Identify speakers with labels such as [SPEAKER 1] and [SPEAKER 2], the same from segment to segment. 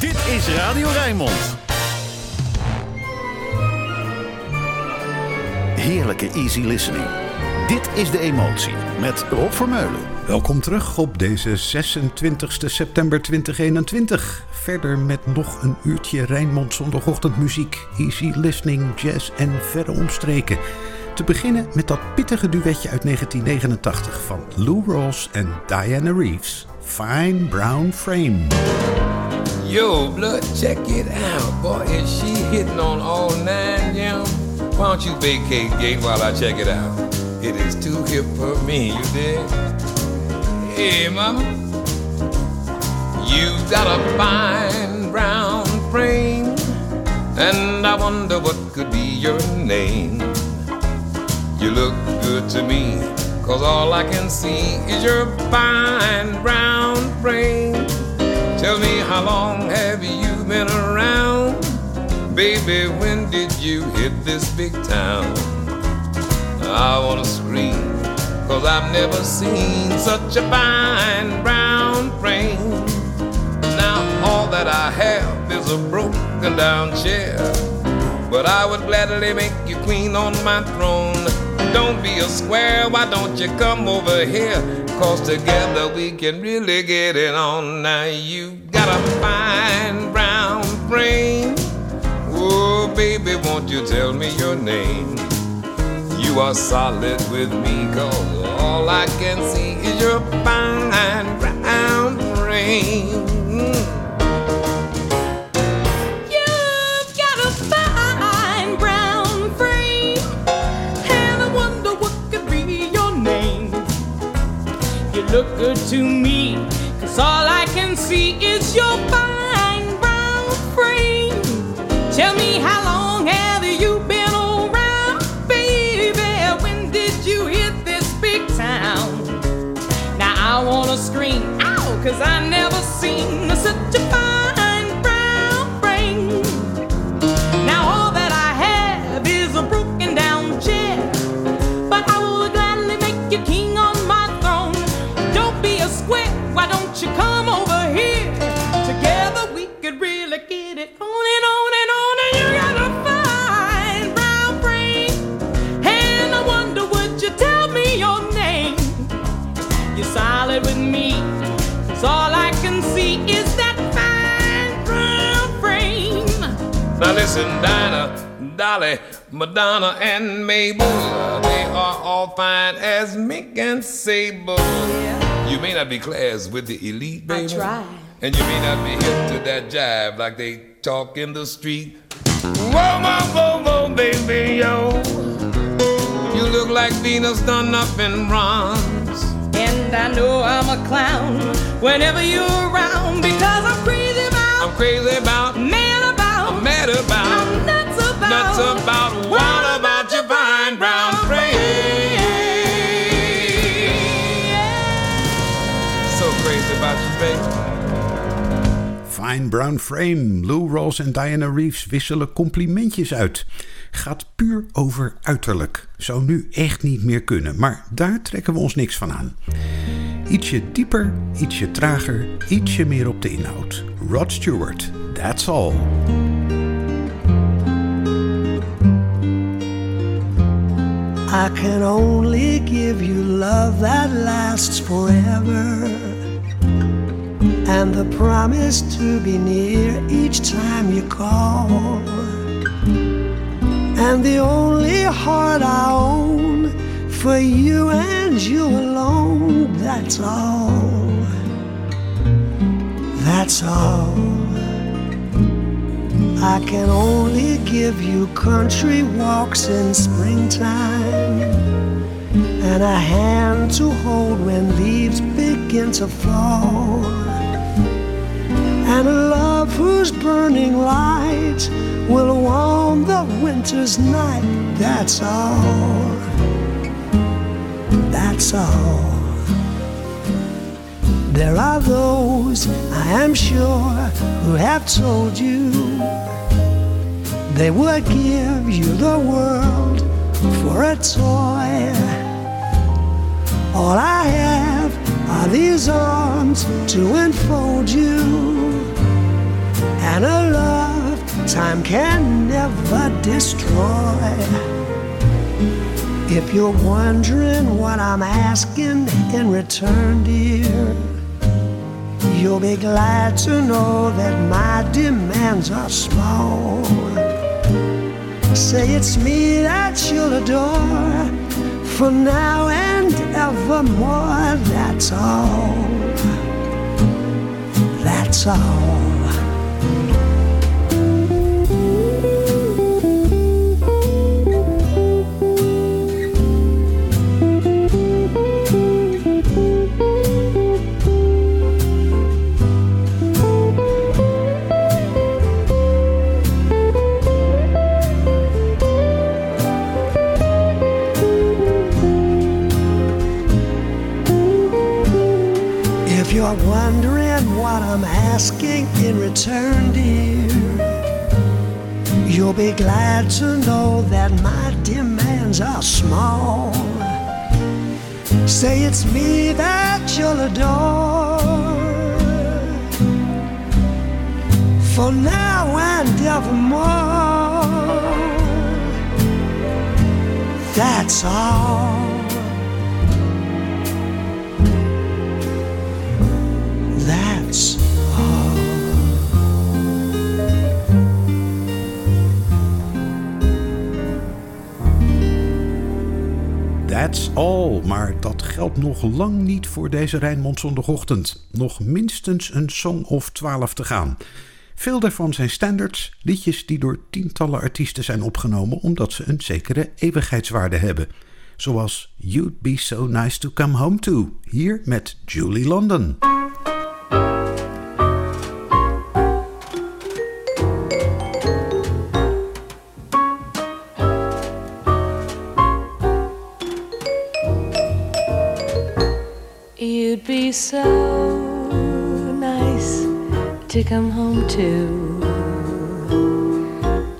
[SPEAKER 1] Dit is Radio Rijnmond. Heerlijke easy listening. Dit is De Emotie met Rob Vermeulen.
[SPEAKER 2] Welkom terug op deze 26 september 2021. Verder met nog een uurtje Rijnmond zondagochtendmuziek, easy listening, jazz en verre omstreken. Te beginnen met dat pittige duetje uit 1989 van Lou Rawls en Diana Reeves. Fine Brown Frame.
[SPEAKER 3] Yo, blood, check it out. Boy, is she hitting on all nine, yeah? Why don't you vacate gate while I check it out? It is too hip for me, you dig? Hey, mama. You got a fine brown frame, and I wonder what could be your name. You look good to me, cause all I can see is your fine brown frame. Tell me how long have you been around? Baby, when did you hit this big town? I wanna scream, cause I've never seen such a fine brown frame. Now all that I have is a broken down chair. But I would gladly make you queen on my throne. Don't be a square, why don't you come over here? Cause together we can really get it on. Now you got a fine brown brain. Oh, baby, won't you tell me your name? You are solid with me, cause all I can see is your fine brown frame.
[SPEAKER 4] Look good to me, cause all I can see is your fine brown frame. Tell me how long have you been around, baby? When did you hit this big town? Now I wanna scream out, cause I never seen
[SPEAKER 3] Listen, Dinah, Dolly, Madonna, and Mabel. They are all fine as Mink and Sable. You may not be class with the elite, baby.
[SPEAKER 4] I try.
[SPEAKER 3] And you may not be hip to that jive like they talk in the street. Whoa, whoa, whoa, whoa, baby, yo. You look like Venus done up in bronze.
[SPEAKER 4] And I know I'm a clown whenever you're around because I'm crazy about,
[SPEAKER 3] I'm crazy about,
[SPEAKER 4] mad about,
[SPEAKER 3] I'm mad about,
[SPEAKER 4] nuts about,
[SPEAKER 3] what about your fine brown frame? So crazy about you, baby.
[SPEAKER 2] Fine Brown Frame. Lou Rawls en Diana Reeves wisselen complimentjes uit. Gaat puur over uiterlijk. Zou nu echt niet meer kunnen, maar daar trekken we ons niks van aan. Ietsje dieper, ietsje trager, ietsje meer op de inhoud. Rod Stewart, that's all.
[SPEAKER 5] I can only give you love that lasts forever. And the promise to be near each time you call. And the only heart I own for you and you alone, that's all. That's all. I can only give you country walks in springtime and a hand to hold when leaves begin to fall. And a love whose burning light will warm the winter's night. That's all. That's all. There are those, I am sure, who have told you they would give you the world for a toy. All I have are these arms to enfold you. And a love time can never destroy. If you're wondering what I'm asking in return, dear, you'll be glad to know that my demands are small. Say it's me that you'll adore for now and evermore. That's all. That's all. Asking in return, dear. You'll be glad to know that my demands are small. Say it's me that you'll adore. For now and evermore. That's all.
[SPEAKER 2] That's all, maar dat geldt nog lang niet voor deze Rijnmond zondagochtend. Nog minstens een song of twaalf te gaan. Veel daarvan zijn standards, liedjes die door tientallen artiesten zijn opgenomen omdat ze een zekere eeuwigheidswaarde hebben. Zoals You'd Be So Nice To Come Home To, hier met Julie London.
[SPEAKER 6] Be so nice to come home to.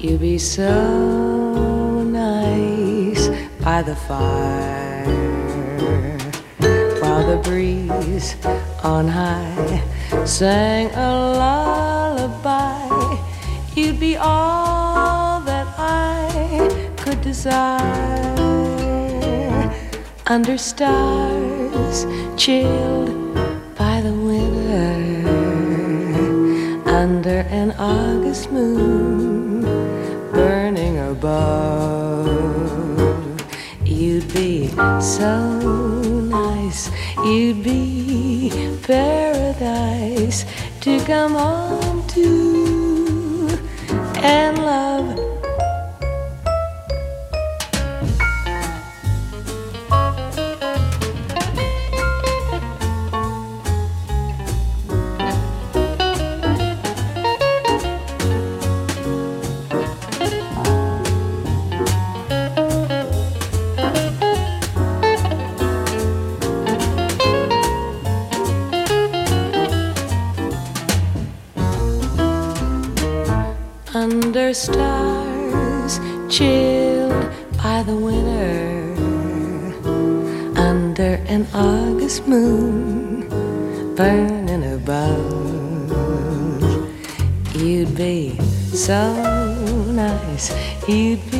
[SPEAKER 6] You'd be so nice by the fire while the breeze on high sang a lullaby. You'd be all that I could desire under stars chilled under an August moon burning above. You'd be so nice, you'd be paradise to come home to and love Moon burning above you'd be so nice. You'd be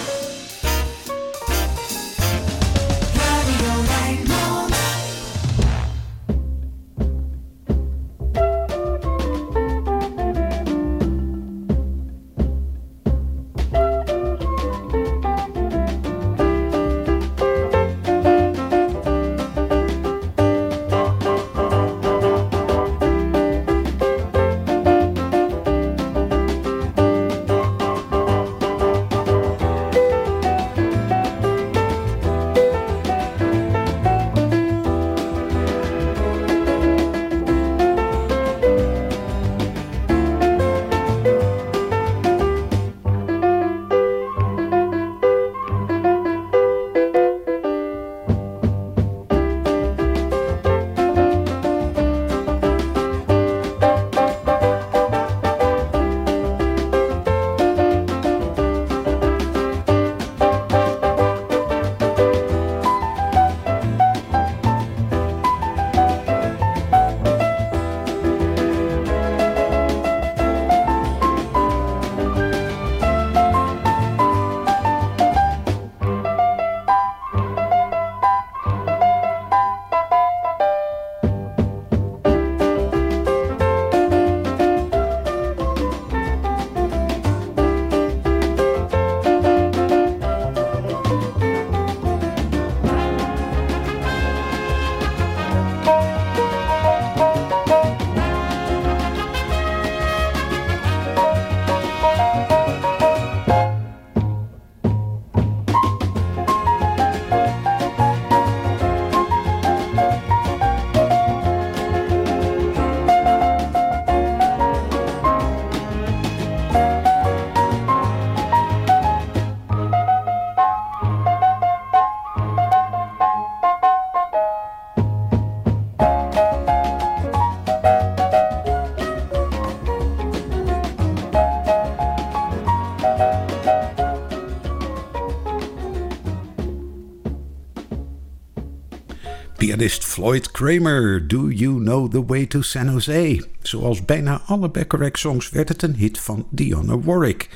[SPEAKER 2] Pianist Floyd Kramer, Do You Know the Way to San Jose? Zoals bijna alle Bacharach-songs werd het een hit van Dionne Warwick,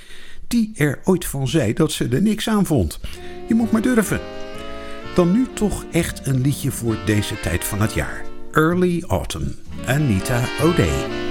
[SPEAKER 2] die er ooit van zei dat ze er niks aan vond. Je moet maar durven. Dan nu toch echt een liedje voor deze tijd van het jaar. Early Autumn, Anita O'Day.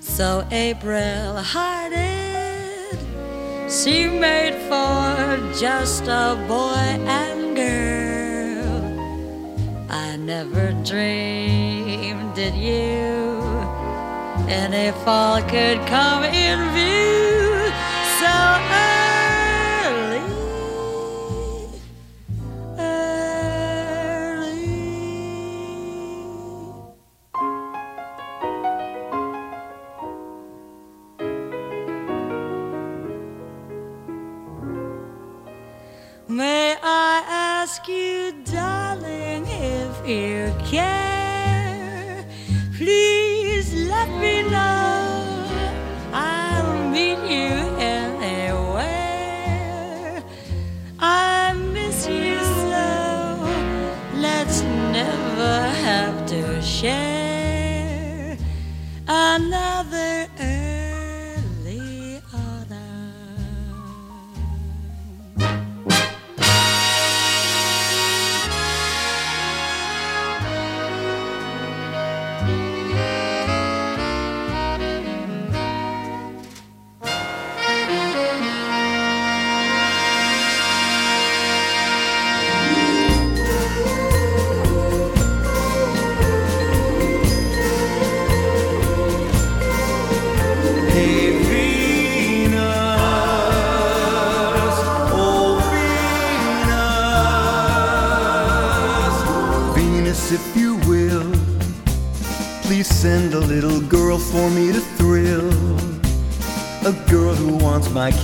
[SPEAKER 6] So April hearted. She made for just a boy and girl. I never dreamed did you any all could come in view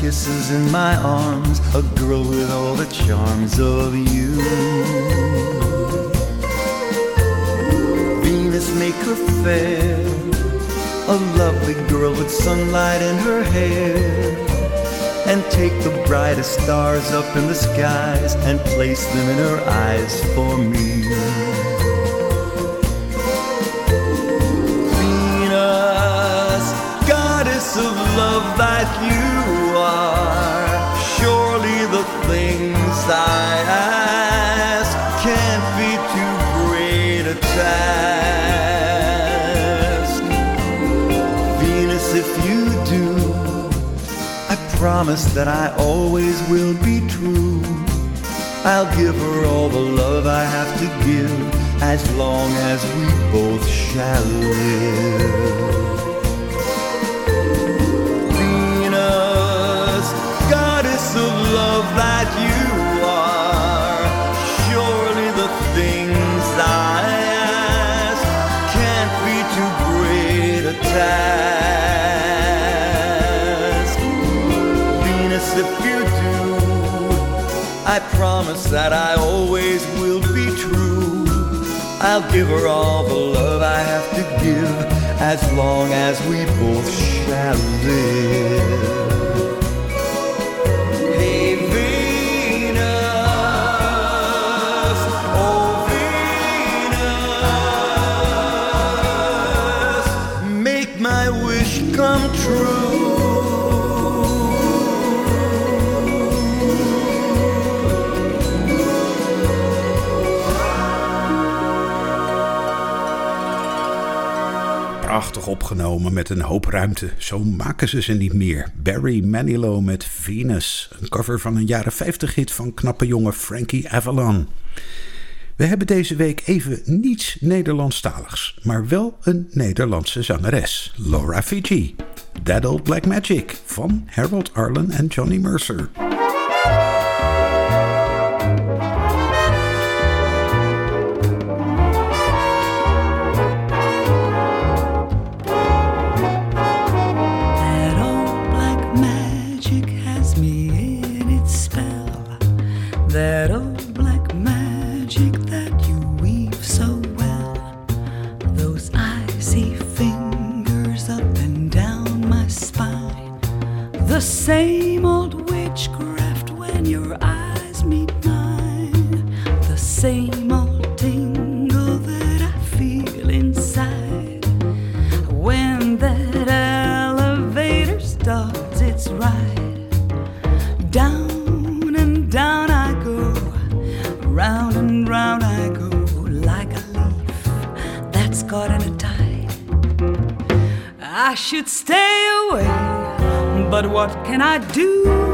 [SPEAKER 7] kisses in my arms, a girl with all the charms of you. Venus make her fair, a lovely girl with sunlight in her hair. And take the brightest stars up in the skies and place them in her eyes for me. That you are. Surely the things I ask can't be too great a task. Venus, if you do, I promise that I always will be true. I'll give her all the love I have to give as long as we both shall live. that you are. Surely the things I ask can't be too great a task. Venus, if you do, I promise that I always will be true. I'll give her all the love I have to give as long as we both shall live.
[SPEAKER 2] prachtig opgenomen met een hoop ruimte. Zo maken ze ze niet meer. Barry Manilow met Venus. Een cover van een jaren 50 hit van knappe jongen Frankie Avalon. We hebben deze week even niets Nederlandstaligs, maar wel een Nederlandse zangeres, Laura Fiji. Dead Old Black Magic van Harold Arlen en Johnny Mercer.
[SPEAKER 8] What can I do?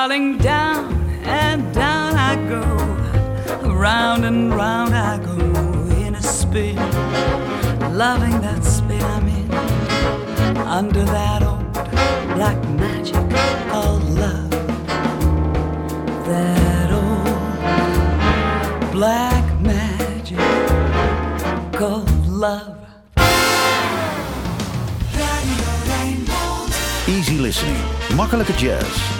[SPEAKER 8] darling, down and down I go, round and round I go in a spin, loving that spin I'm in, under that old black magic called love, that old black magic called love. Easy
[SPEAKER 1] listening, makkelijke jazz.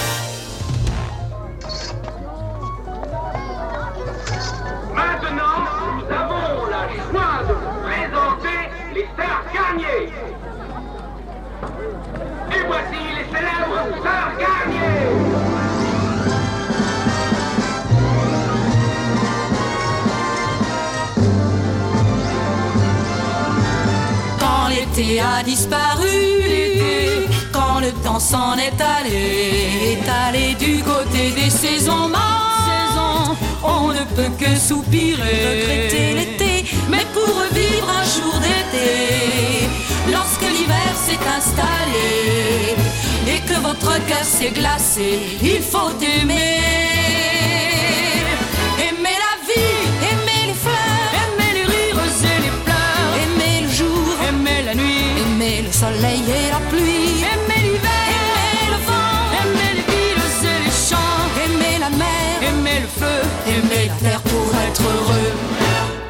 [SPEAKER 9] S'en est allé, est allé du côté des saisons mortes, on ne peut que soupirer, regretter l'été, mais pour revivre un jour d'été, lorsque l'hiver s'est installé et que votre cœur s'est glacé, il faut. Aimer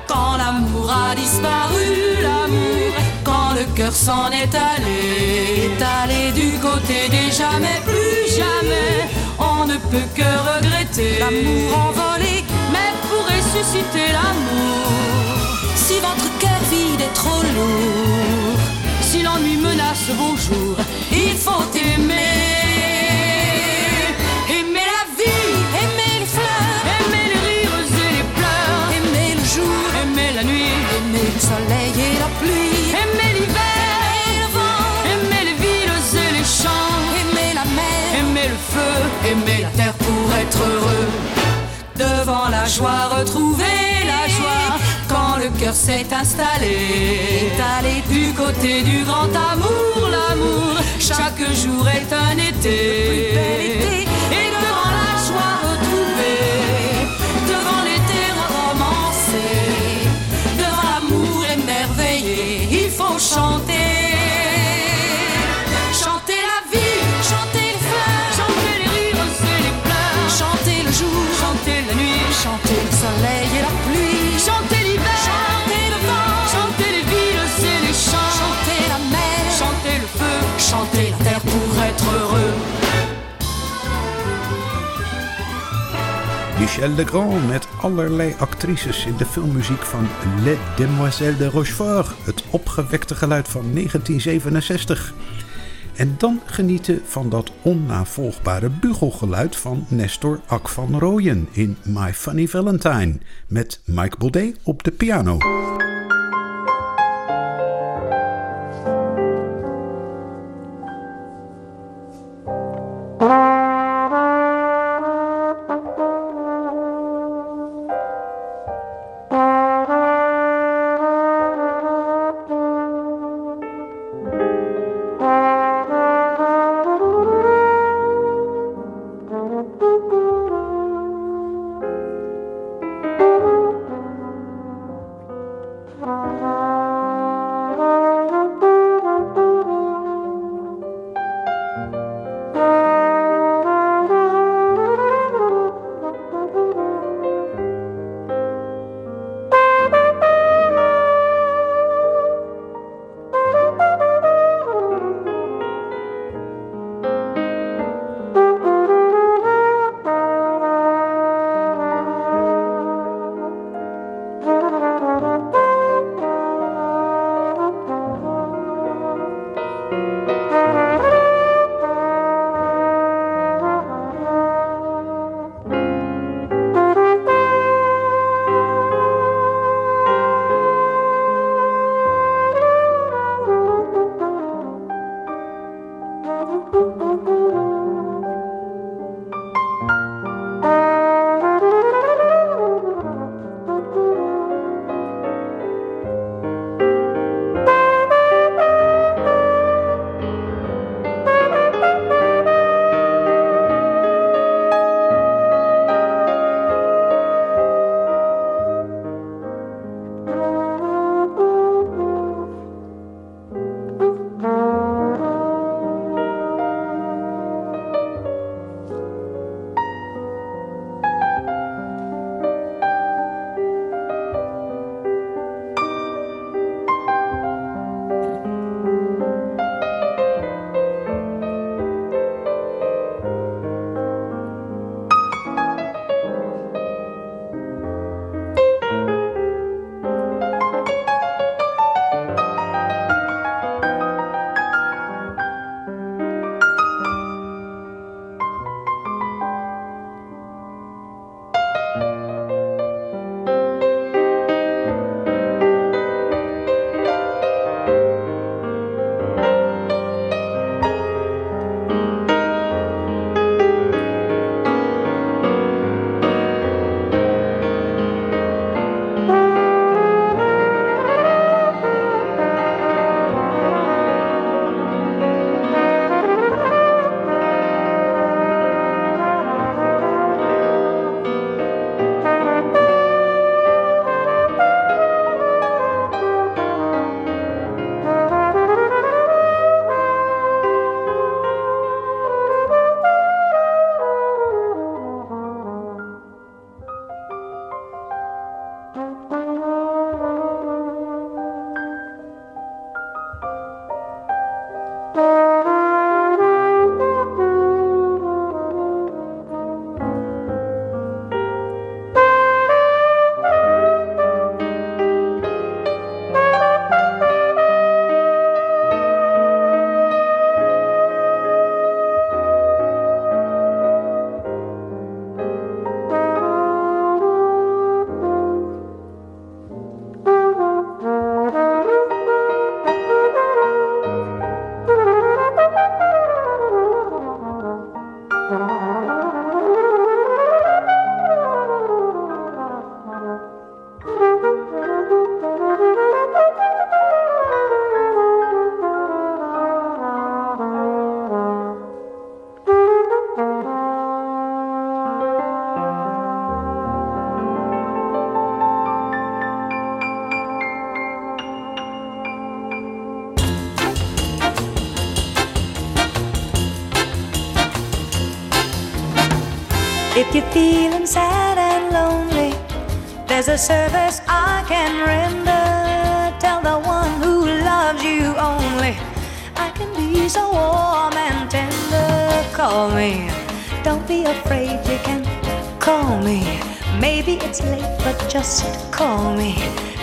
[SPEAKER 9] Quand l'amour a disparu, l'amour, quand le cœur s'en est allé, est allé du côté des jamais, plus jamais, on ne peut que regretter. L'amour envolé, mais pour ressusciter l'amour, si votre cœur vide est trop lourd, si l'ennui menace vos jours, il faut aimer. Aimer la terre pour être heureux. Devant la joie, retrouver la joie. Quand le cœur s'est installé, allé du côté du grand amour, l'amour. Chaque jour est un été.
[SPEAKER 2] Michel Legrand met allerlei actrices in de filmmuziek van Les Demoiselles de Rochefort, het opgewekte geluid van 1967. En dan genieten van dat onnavolgbare bugelgeluid van Nestor Ak van Rooyen in My Funny Valentine, met Mike Baudet op de piano.
[SPEAKER 10] Service I can render. Tell the one who loves you only, I can be so warm and tender. Call me, don't be afraid, you can call me. Maybe it's late, but just call me.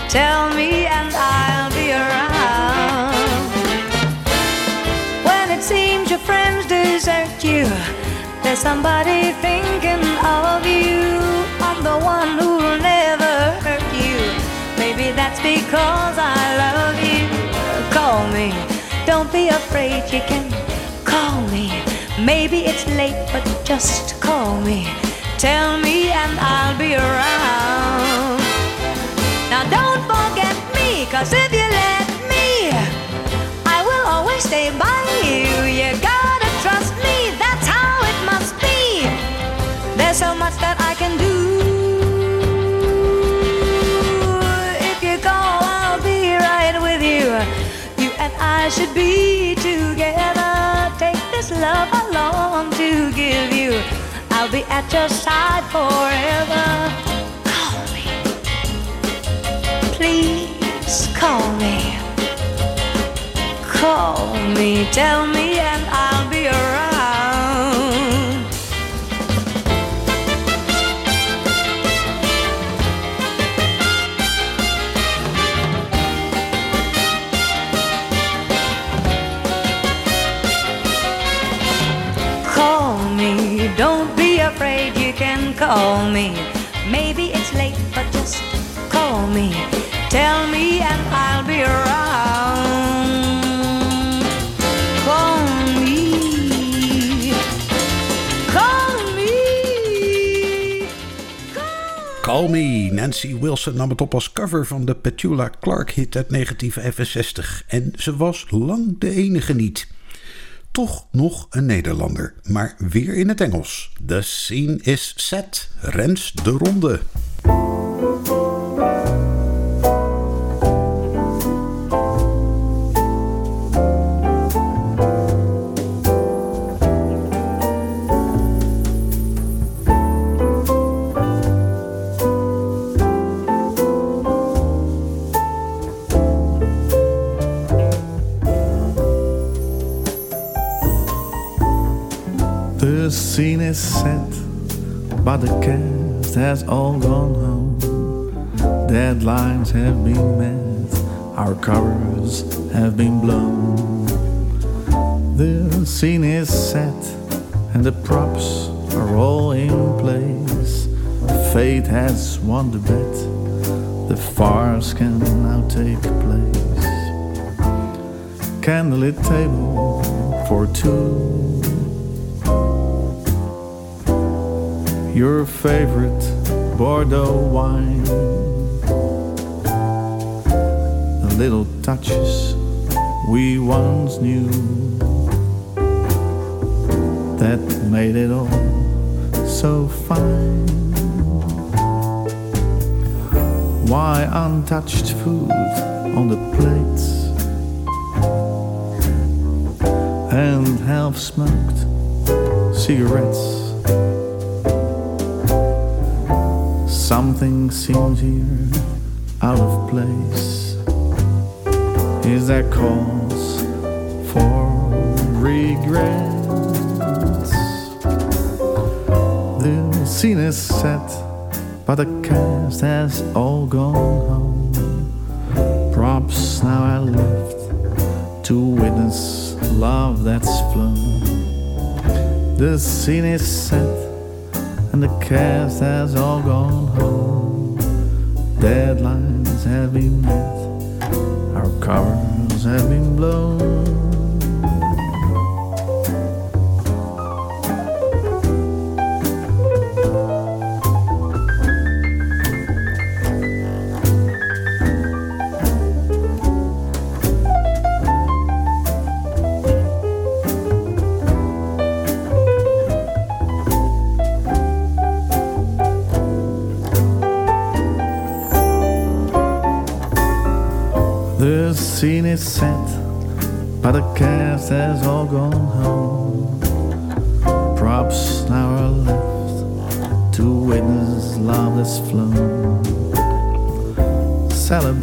[SPEAKER 10] Tell me, and I'll be around. When it seems your friends desert you, there's somebody thinking of you. I'm the one who'll because I love you. Call me, don't be afraid, you can call me. Maybe it's late, but just call me. Tell me, and I'll be around. Now don't forget me, cause if you should be together. Take this love I long to give you. I'll be at your side forever. Call me. Please call me. Call me, tell me, and I'll call me. Maybe it's late, but just call me. Tell me, and I'll be around. Call me. Call me.
[SPEAKER 2] Call Me. Nancy Wilson nam het op als cover van de Petula Clark hit uit 1965. En ze was lang de enige niet. Toch nog een Nederlander, maar weer in het Engels. The scene is set. Rens de ronde.
[SPEAKER 11] Is set, but the cast has all gone home. Deadlines have been met, our covers have been blown. The scene is set, and the props are all in place. Fate has won the bet, the farce can now take place. Candlelit table for two. Your favorite Bordeaux wine. The little touches we once knew that made it all so fine. Why untouched food on the plates and half smoked cigarettes? Something seems here out of place. Is there cause for regrets. The scene is set, but the cast has all gone home. Props now I left to witness love that's flown. The scene is set, and the cast has all gone home. Deadlines have been met, our covers have been blown.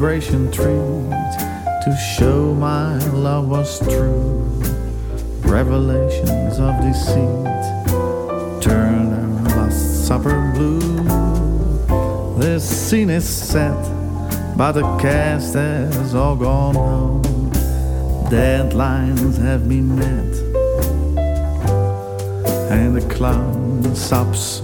[SPEAKER 11] Treat to show my love was true. Revelations of deceit turn our last supper blue. This scene is set but the cast has all gone home. Deadlines have been met, and the clown stops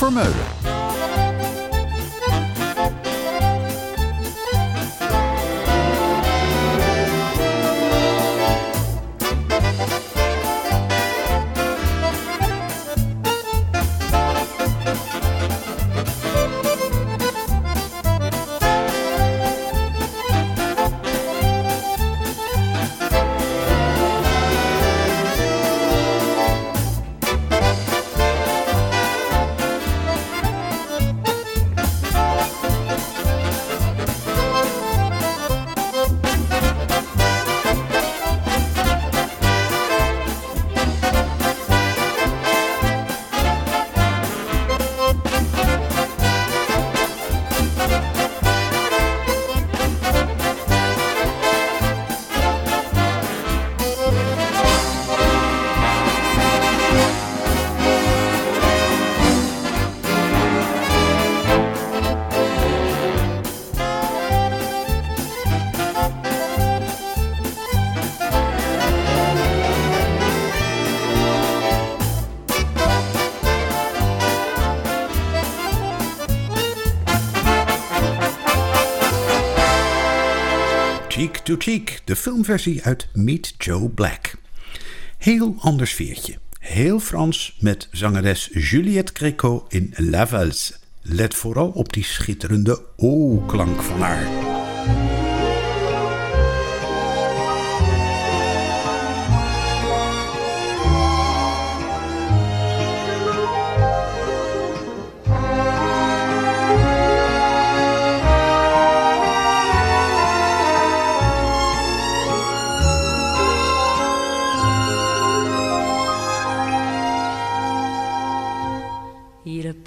[SPEAKER 1] Vermeulen.
[SPEAKER 2] To Cheek, de filmversie uit Meet Joe Black. Heel ander sfeertje. Heel Frans met zangeres Juliette Gréco in La Valse. Let vooral op die schitterende O-klank van haar.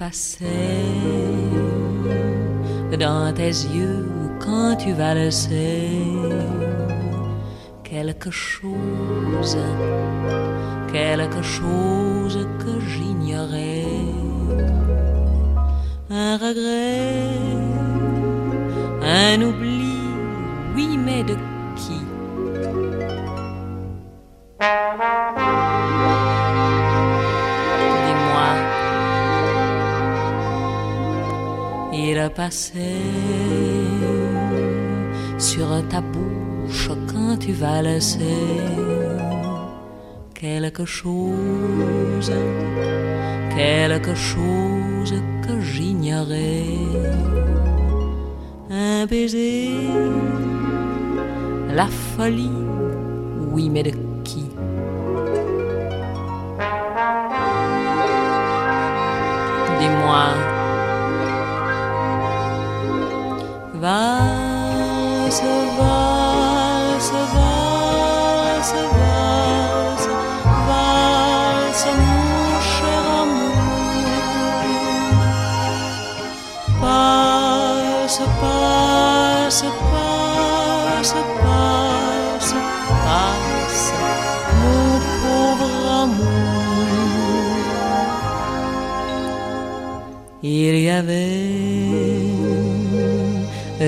[SPEAKER 6] Passait dans tes yeux quand tu valsais quelque chose, quelque chose que j'ignorais, un regret, un oubli, oui, mais de qui? Il passait sur ta bouche quand tu valsais quelque chose, quelque chose que j'ignorais. Un baiser, la folie, oui, mais de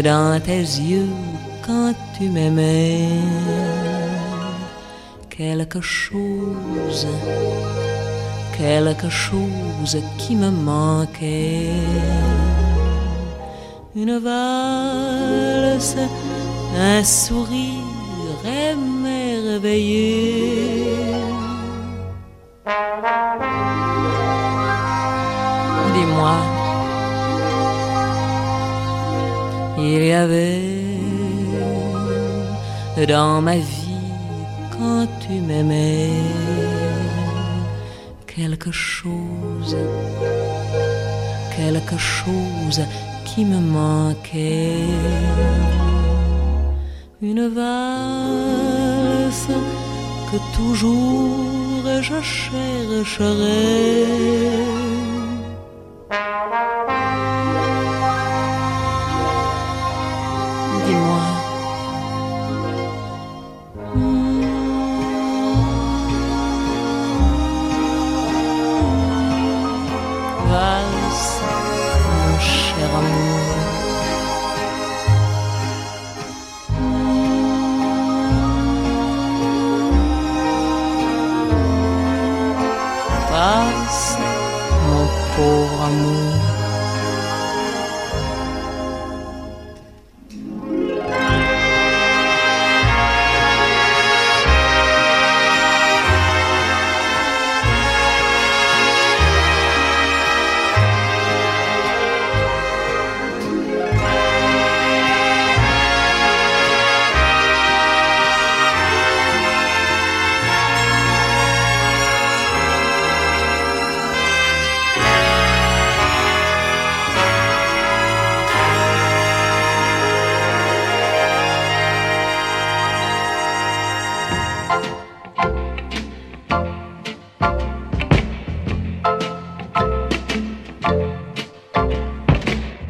[SPEAKER 6] dans tes yeux quand tu m'aimais quelque chose, quelque chose qui me manquait. Une valse, un sourire émerveillé Il y avait dans ma vie, quand tu m'aimais, quelque chose, quelque chose qui me manquait. Une valse que toujours je chercherai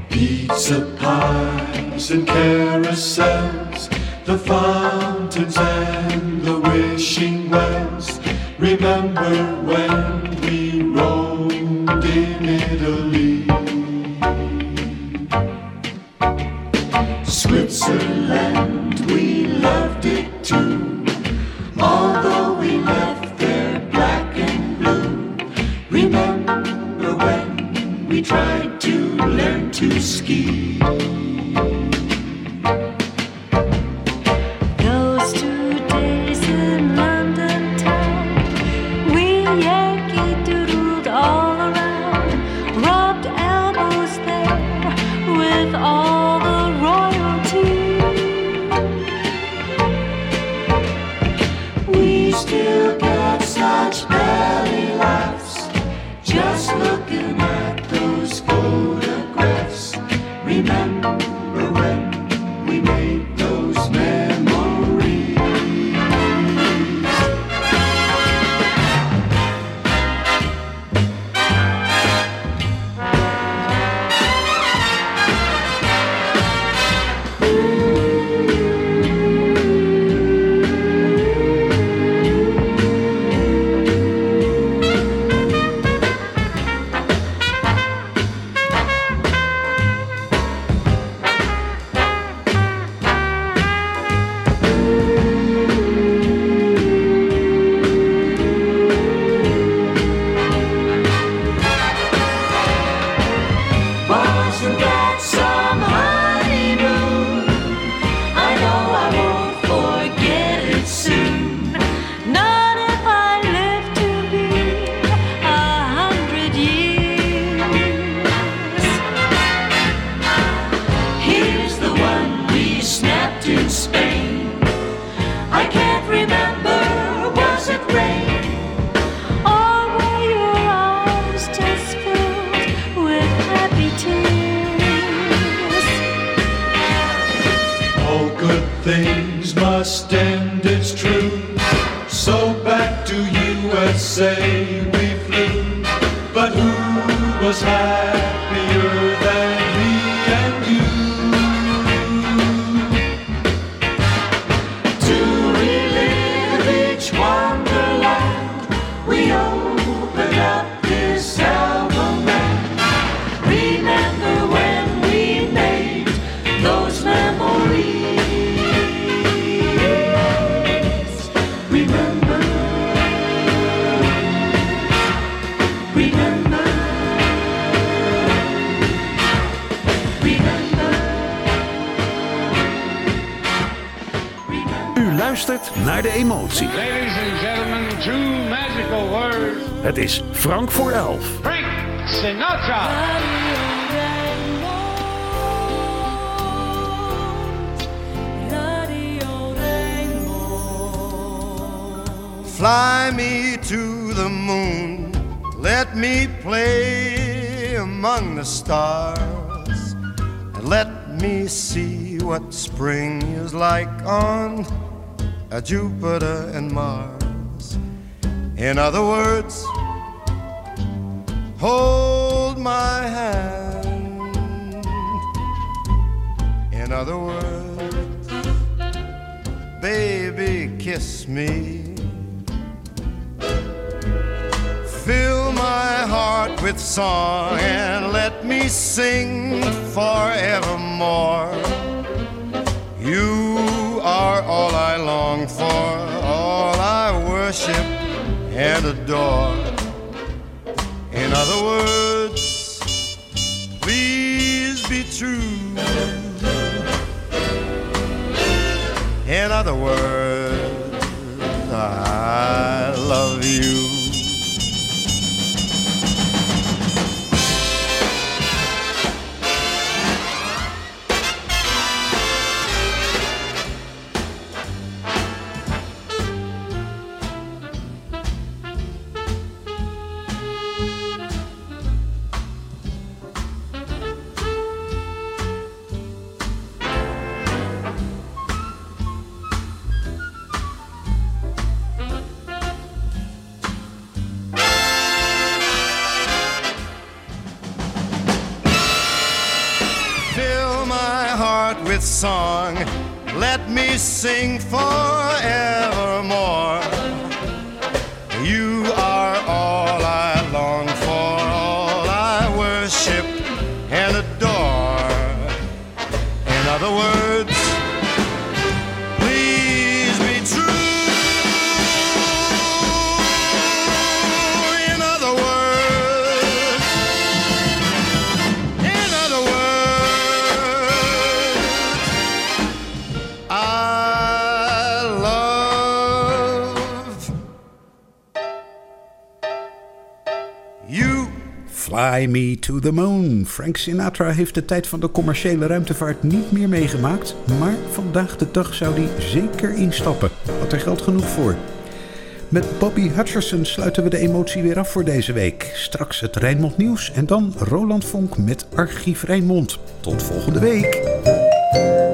[SPEAKER 12] Pizza pies and carousels, the fountains and the wishing wells. Remember when
[SPEAKER 1] luistert naar de emotie.
[SPEAKER 13] Ladies and gentlemen, two magical words.
[SPEAKER 1] Het is Frank voor elf.
[SPEAKER 13] Frank Sinatra.
[SPEAKER 14] Fly me to the moon, let me play among the stars, and let me see what spring is like on a Jupiter and Mars. In other words, hold my hand. In other words, baby, kiss me. Fill my heart with song and let me sing forevermore. You are all I long for, all I worship and adore. In other words, please be true. In other words, I
[SPEAKER 2] to the Moon. Frank Sinatra heeft de tijd van de commerciële ruimtevaart niet meer meegemaakt. Maar vandaag de dag zou hij zeker instappen. Had er geld genoeg voor. Met Bobby Hutcherson sluiten we de emotie weer af voor deze week. Straks het Rijnmond Nieuws en dan Roland Vonk met Archief Rijnmond. Tot volgende week.